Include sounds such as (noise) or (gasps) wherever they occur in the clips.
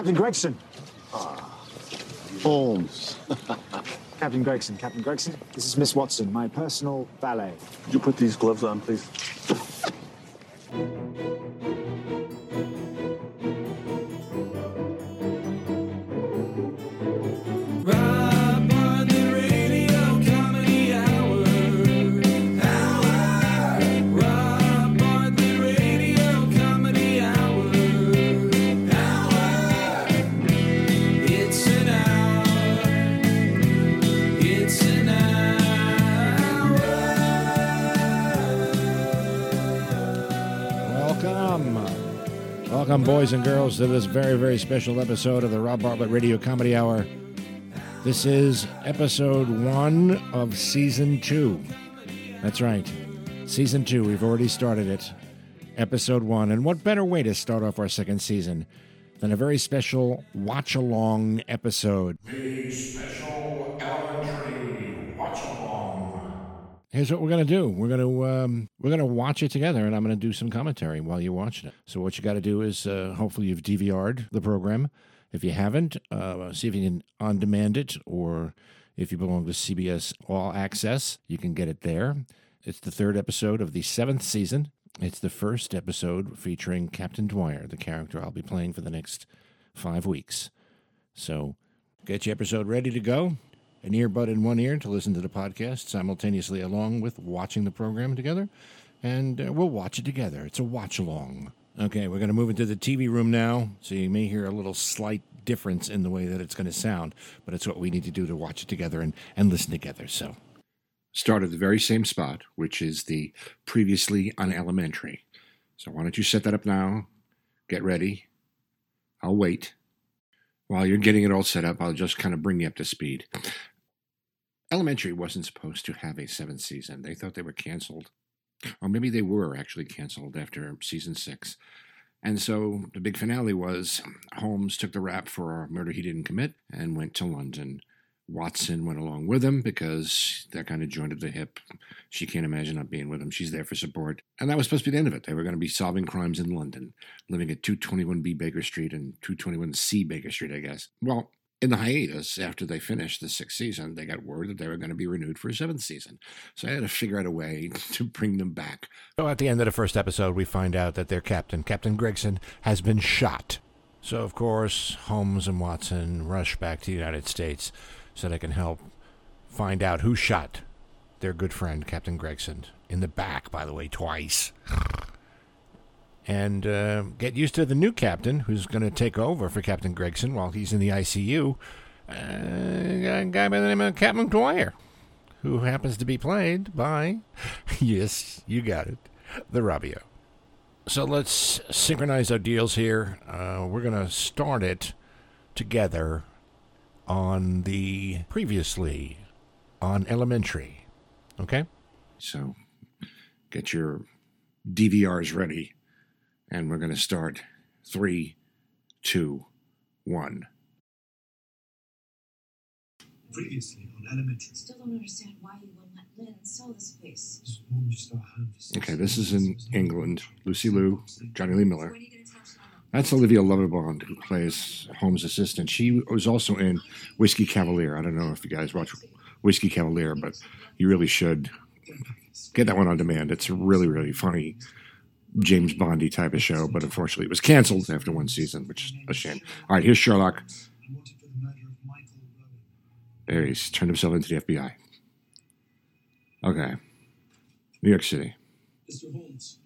Captain Gregson. Ah, Holmes. (laughs) Captain Gregson. Captain Gregson. This is Miss Watson, my personal valet. Could you put these gloves on, please? Welcome. Boys and girls, to this very, very special episode of the Rob Bartlett Radio Comedy Hour. This is episode one of season two. That's right. Season two. We've already started it. Episode one. And what better way to start off our second season than a very special watch along episode? Here's what we're gonna do. We're gonna um, we're gonna watch it together, and I'm gonna do some commentary while you're watching it. So what you got to do is uh, hopefully you've DVR'd the program. If you haven't, uh, see if you can on demand it, or if you belong to CBS All Access, you can get it there. It's the third episode of the seventh season. It's the first episode featuring Captain Dwyer, the character I'll be playing for the next five weeks. So get your episode ready to go an earbud in one ear to listen to the podcast simultaneously along with watching the program together. And uh, we'll watch it together. It's a watch along. Okay, we're going to move into the TV room now. So you may hear a little slight difference in the way that it's going to sound, but it's what we need to do to watch it together and, and listen together. So start at the very same spot, which is the previously on elementary. So why don't you set that up now? Get ready. I'll wait. While you're getting it all set up, I'll just kind of bring you up to speed. Elementary wasn't supposed to have a seventh season. They thought they were canceled. Or maybe they were actually canceled after season six. And so the big finale was Holmes took the rap for a murder he didn't commit and went to London. Watson went along with him because that kind of joined at the hip. She can't imagine not being with him. She's there for support. And that was supposed to be the end of it. They were going to be solving crimes in London, living at 221B Baker Street and 221C Baker Street, I guess. Well, in the hiatus, after they finished the sixth season, they got word that they were going to be renewed for a seventh season. So I had to figure out a way (laughs) to bring them back. So at the end of the first episode, we find out that their captain, Captain Gregson, has been shot. So, of course, Holmes and Watson rush back to the United States so they can help find out who shot their good friend, Captain Gregson, in the back, by the way, twice. (laughs) And uh, get used to the new captain who's going to take over for Captain Gregson while he's in the ICU. Uh, a guy by the name of Captain Dwyer, who happens to be played by, (laughs) yes, you got it, the Robio. So let's synchronize our deals here. Uh, we're going to start it together on the previously on elementary. Okay? So get your DVRs ready, and we're going to start three, two, one. Previously on Elementary. Still don't understand why you wouldn't let Lynn sell this place. This woman just got home for Okay, this is in England. Lucy Liu, Jonny Lee Miller. When are you going to tell Charlotte? That's Ophelia Lovibond, who plays Holmes' assistant. She was also in Whiskey Cavalier. I don't know if you guys watch Whiskey Cavalier, but you really should get that one on demand. It's really, really funny James Bondy type of show, but unfortunately it was canceled after one season, which is a shame. All right, here's Sherlock. and wanted for the murder of Michael Rowan. There he's turned himself into the FBI. Okay. New York City. Mr. Holmes,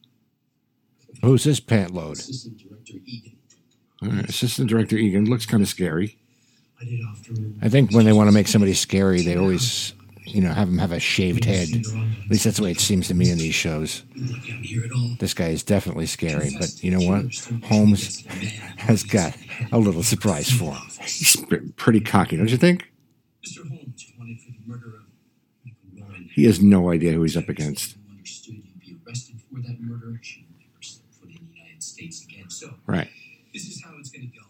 Who's this pant load? Assistant Director Egan. All right, Assistant Director Egan looks kind of scary. I did after. I think when they want to make somebody scary, they always, you know, have him have a shaved head. At least that's the way it seems to me in these shows. You look out here at all. This guy is definitely scary, but you know what? Holmes has got a little surprise for him. He's pretty cocky, don't you think? Mr. Holmes, you wanted for the murder of Michael Rowan. He has no idea who he's up against. You understood be arrested for that murder. She will never set foot in the United States again. So Right. this is how it's going to go.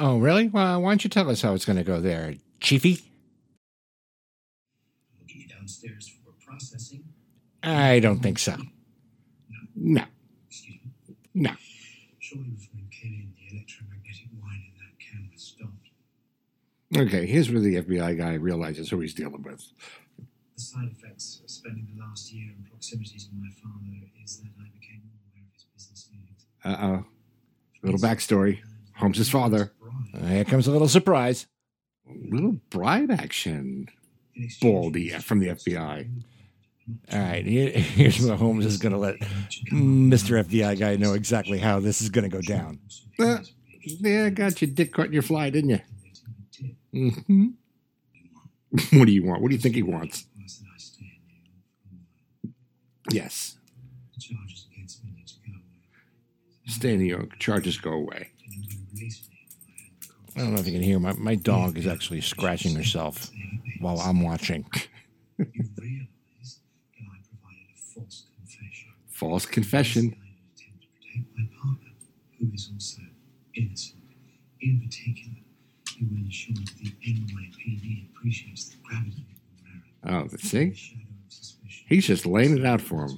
Oh, really? Well, why don't you tell us how it's going to go there, Chiefy? We'll get you downstairs for processing. I don't think so. No, Excuse me. no. Shortly before you came the electromagnetic wine in that can was stopped. Okay, here's where the FBI guy realizes who he's dealing with. The side effects of spending the last year in proximity to my father is that I became more aware of his business dealings. Uh oh. Little backstory. Holmes' father. Uh, here comes a little surprise. Little bride action. Baldy from the FBI. All right, (laughs) here's where Holmes is going to let Mr. FBI guy know exactly how this is going to go down. Uh, yeah, got your dick caught in your fly, didn't you? hmm (laughs) what do you want? What do you think he wants? Yes. The charges against me need to go away. Stay in New York. Charges go away. And you're going to release me. I don't know if you can hear. My, my dog is actually scratching herself while I'm watching. (laughs) You realize that I provided a false confession. False confession. In an attempt to protect my partner, who is also innocent. In particular, you will ensure that the NYPD appreciates the gravity of the. Oh, see. He's just laying it out for him.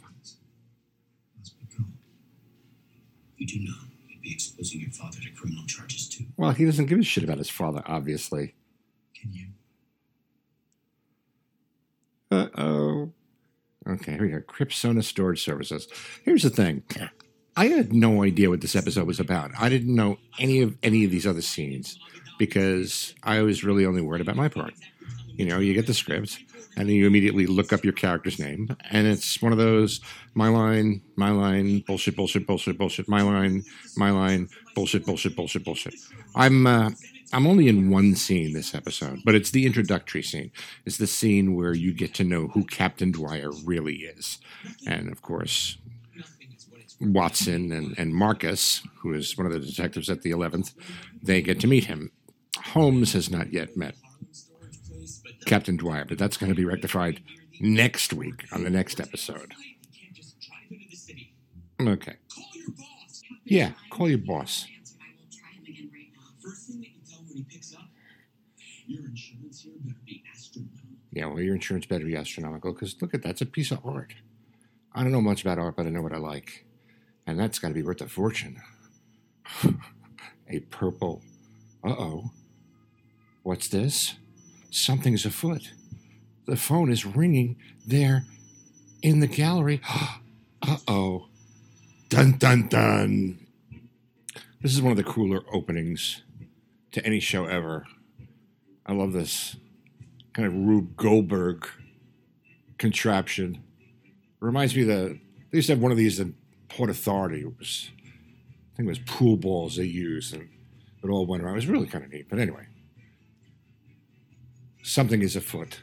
must be gone. You do know you'd be exposing your father to criminal charges too. Well, he doesn't give a shit about his father, obviously. Can you? Uh oh. Okay, here we go. Cripsona Storage Services. Here's the thing. I had no idea what this episode was about. I didn't know any of any of these other scenes because I was really only worried about my part. You know, you get the script and then you immediately look up your character's name, and it's one of those my line, my line, bullshit, bullshit, bullshit, bullshit, my line, my line, bullshit, bullshit, bullshit, bullshit. I'm uh, I'm only in one scene this episode, but it's the introductory scene. It's the scene where you get to know who Captain Dwyer really is, and of course, Watson and, and Marcus, who is one of the detectives at the 11th, they get to meet him. Holmes has not yet met Captain Dwyer, but that's going to be rectified next week on the next episode. Okay. Yeah, call your boss. Answered, I will try him again right now. First thing that you tell him when he picks up, your insurance here better be astronomical. Yeah, well, your insurance better be astronomical because look at that's a piece of art. I don't know much about art, but I know what I like. And that's got to be worth a fortune. (laughs) a purple. Uh oh. What's this? Something's afoot. The phone is ringing there in the gallery. (gasps) uh oh. Dun dun dun. This is one of the cooler openings to any show ever. I love this kind of Rube Goldberg contraption. It Reminds me the they used to have one of these in Port Authority. It was I think it was pool balls they used and it all went around. It was really kind of neat. But anyway. Something is afoot.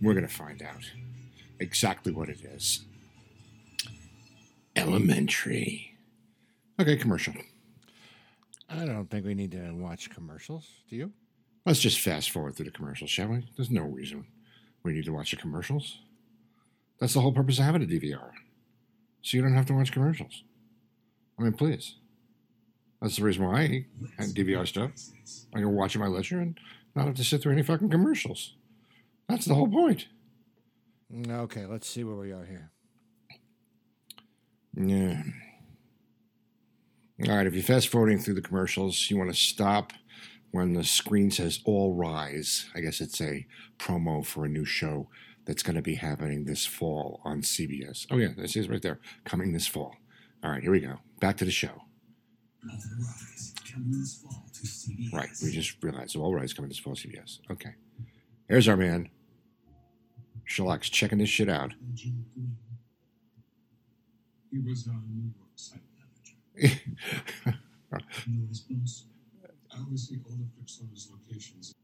We're gonna find out exactly what it is. Elementary. Okay, commercial. I don't think we need to watch commercials. Do you? Let's just fast forward through the commercials, shall we? There's no reason we need to watch the commercials. That's the whole purpose of having a DVR. So you don't have to watch commercials. I mean, please. That's the reason why I have DVR stuff. I can watch at my leisure and not have to sit through any fucking commercials. That's the whole point. Mm, okay, let's see where we are here. Yeah. All right, if you're fast forwarding through the commercials, you want to stop when the screen says All Rise. I guess it's a promo for a new show that's going to be happening this fall on CBS. Oh, yeah, this is right there. Coming this fall. All right, here we go. Back to the show. All Rise, coming this fall to CBS. Right, we just realized All Rise coming this fall CBS. Okay. Here's our man. Sherlock's checking this shit out. He was our New York site manager. You know his boss? I oversee all of Cripsona's locations.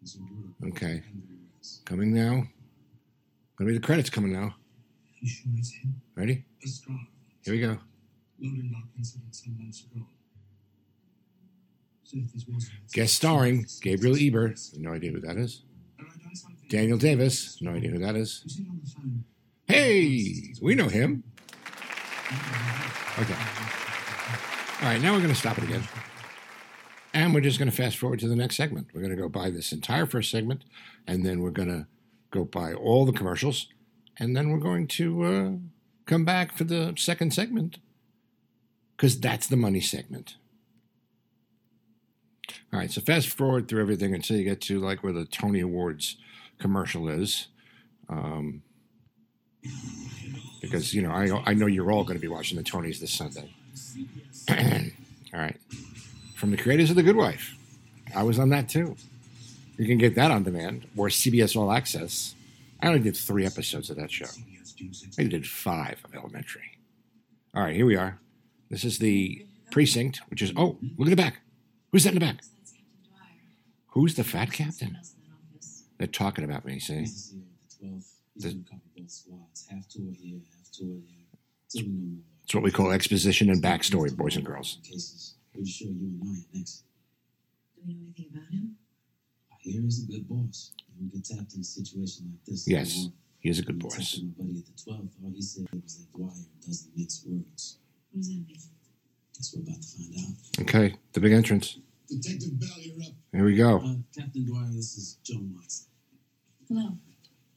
He's in Europe Okay. and the US. Coming now. Gonna be the credits coming now. You sure it's him? Ready? Here we go. Loaded lock incident some months ago. So if this wasn't Guest starring Gabriel Ebert. No idea who that is. Have I done something? Daniel Davis. No idea who that is. Was he on the phone? Hey, we know him. Okay. All right, now we're going to stop it again. And we're just going to fast forward to the next segment. We're going to go by this entire first segment, and then we're going to go by all the commercials, and then we're going to uh, come back for the second segment because that's the money segment. All right, so fast forward through everything until you get to like where the Tony Awards commercial is, um, because you know I I know you're all going to be watching the Tonys this Sunday. (clears throat) all right, from the creators of The Good Wife, I was on that too. You can get that on demand or CBS All Access. I only did three episodes of that show. I did five of Elementary. All right, here we are. This is the precinct, which is oh, look at the back. Who's that in the back? That's Captain Dwyer. Who's the fat captain? Someone else in that office. They're talking about me, see? This is here at the 12th. He's The- gonna cover both squads. Half tour here, half tour there. Till we know more. It's what we call exposition and backstory, boys and girls. Pretty sure you and I are next. Do we know anything about him? I hear he's a good boss. And we get tapped in a situation like this. Yes, he is a good boss. My buddy at the 12th, all he said was that Dwyer doesn't mix words. What does that mean? Guess we're about to find out. Okay, the big entrance. Detective Bell, you're up. Here we go. Uh, Captain Dwyer, this is Joan Watson. Hello.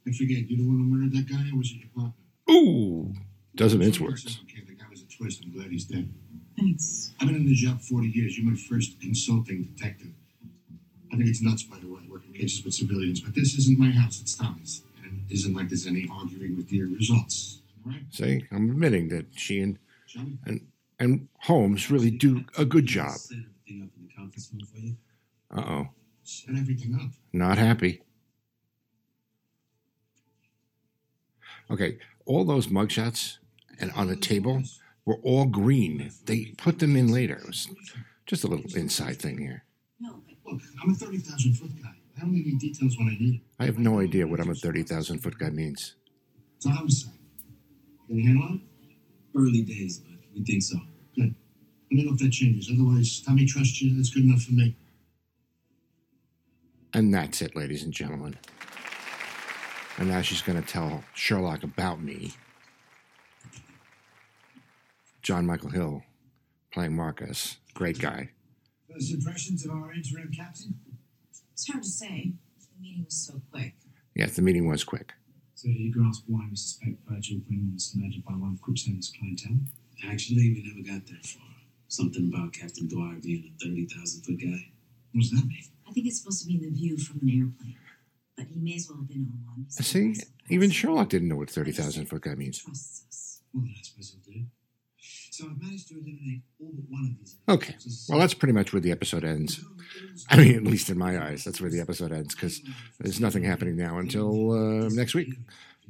I forget, you the one who murdered that guy, or was it your partner? Ooh, doesn't mince words. okay, twist. I'm glad he's dead. Thanks. I've been in the job 40 years. You're my first consulting detective. I think it's nuts, by the way, working cases with civilians, but this isn't my house, it's Tommy's. And it isn't like there's any arguing with your results. All right? See, I'm admitting that she and, Shall and and Holmes really do a good job. Set everything up in the conference room for you. Uh oh, Set everything up. not happy. Okay, all those mugshots and on the table were all green. They put them in later. It was just a little inside thing here. No, but Look, I'm a 30,000 foot guy. I only need details when I need it. I have no idea what I'm a 30,000 foot guy means. It's a homicide. You handle it? Early days, but we think so. Good. Let me know if that changes. Otherwise, Tommy trusts you. That's good enough for me. And that's it, ladies and gentlemen. And now she's going to tell Sherlock about me. Jon Michael Hill playing Marcus. Great guy. First impressions of our interim captain? it's hard to say. The meeting was so quick. Yes, the meeting was quick. So you grasp why we suspect Virgil Green was murdered by one of Crookshanks' clientele? Actually, we never got that far. Something about Captain Dwyer being a 30,000 foot guy. What does that mean? I think it's supposed to be in the view from an airplane. But he may as well have been on one. See, even Sherlock didn't know what 30,000 foot guy means. Trusts us. Well, then I suppose he'll do. So I've managed to eliminate all but one of these. Okay. Well, that's pretty much where the episode ends. I mean, at least in my eyes, that's where the episode ends because there's nothing happening now until uh, next week.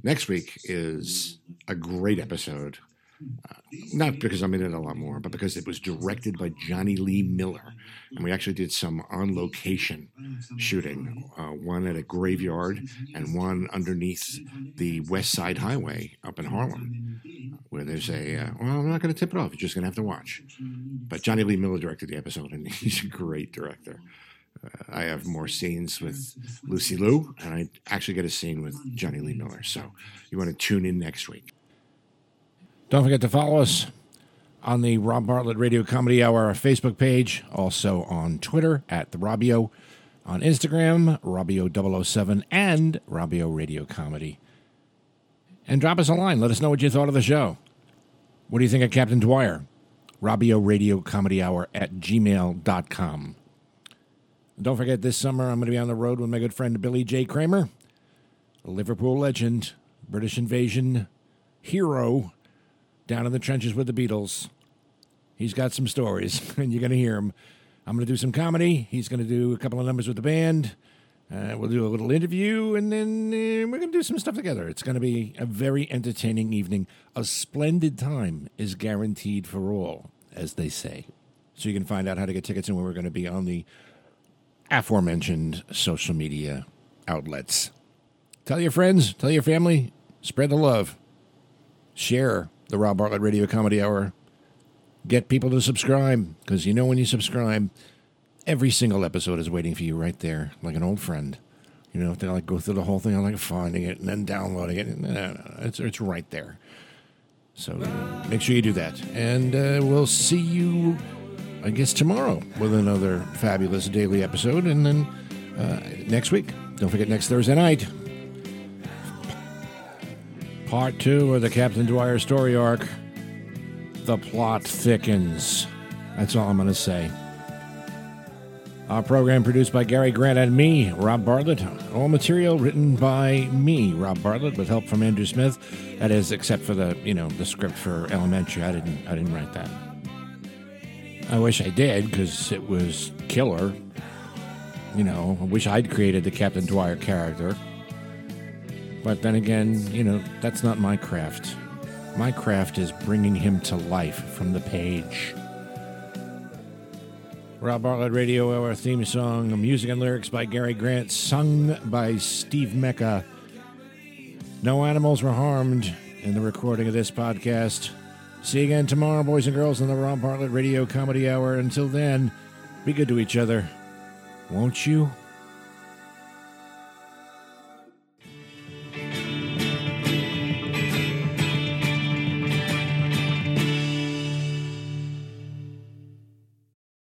Next week is a great episode. Uh, not because I'm in it a lot more, but because it was directed by Jonny Lee Miller. And we actually did some on location shooting uh, one at a graveyard and one underneath the West Side Highway up in Harlem, where there's a. Uh, well, I'm not going to tip it off. You're just going to have to watch. But Jonny Lee Miller directed the episode, and (laughs) he's a great director. Uh, I have more scenes with Lucy Liu, and I actually get a scene with Jonny Lee Miller. So you want to tune in next week. Don't forget to follow us on the Rob Bartlett Radio Comedy Hour Facebook page, also on Twitter at the Robbio, on Instagram, Robbio007, and Robbio Radio Comedy. And drop us a line. Let us know what you thought of the show. What do you think of Captain Dwyer? Robbio Radio Comedy Hour at gmail.com. And don't forget, this summer I'm going to be on the road with my good friend Billy J. Kramer, a Liverpool legend, British invasion hero, down in the trenches with the Beatles. He's got some stories, (laughs) and you're going to hear him. I'm going to do some comedy. He's going to do a couple of numbers with the band. Uh, we'll do a little interview, and then uh, we're going to do some stuff together. It's going to be a very entertaining evening. A splendid time is guaranteed for all, as they say. So you can find out how to get tickets and where we're going to be on the aforementioned social media outlets. Tell your friends, tell your family, spread the love. Share the Rob Bartlett Radio Comedy Hour. Get people to subscribe because you know when you subscribe, every single episode is waiting for you right there, like an old friend. You know, if they like go through the whole thing, I like finding it and then downloading it. It's it's right there. So make sure you do that, and uh, we'll see you, I guess, tomorrow with another fabulous daily episode, and then uh, next week. Don't forget next Thursday night, part two of the Captain Dwyer story arc. The plot thickens. That's all I'm going to say. Our program produced by Gary Grant and me, Rob Bartlett. All material written by me, Rob Bartlett, with help from Andrew Smith. That is, except for the you know the script for Elementary. I didn't I didn't write that. I wish I did because it was killer. You know, I wish I'd created the Captain Dwyer character. But then again, you know, that's not my craft. My craft is bringing him to life from the page. Rob Bartlett Radio Hour theme song, music and lyrics by Gary Grant, sung by Steve Mecca. No animals were harmed in the recording of this podcast. See you again tomorrow, boys and girls, on the Rob Bartlett Radio Comedy Hour. Until then, be good to each other. Won't you?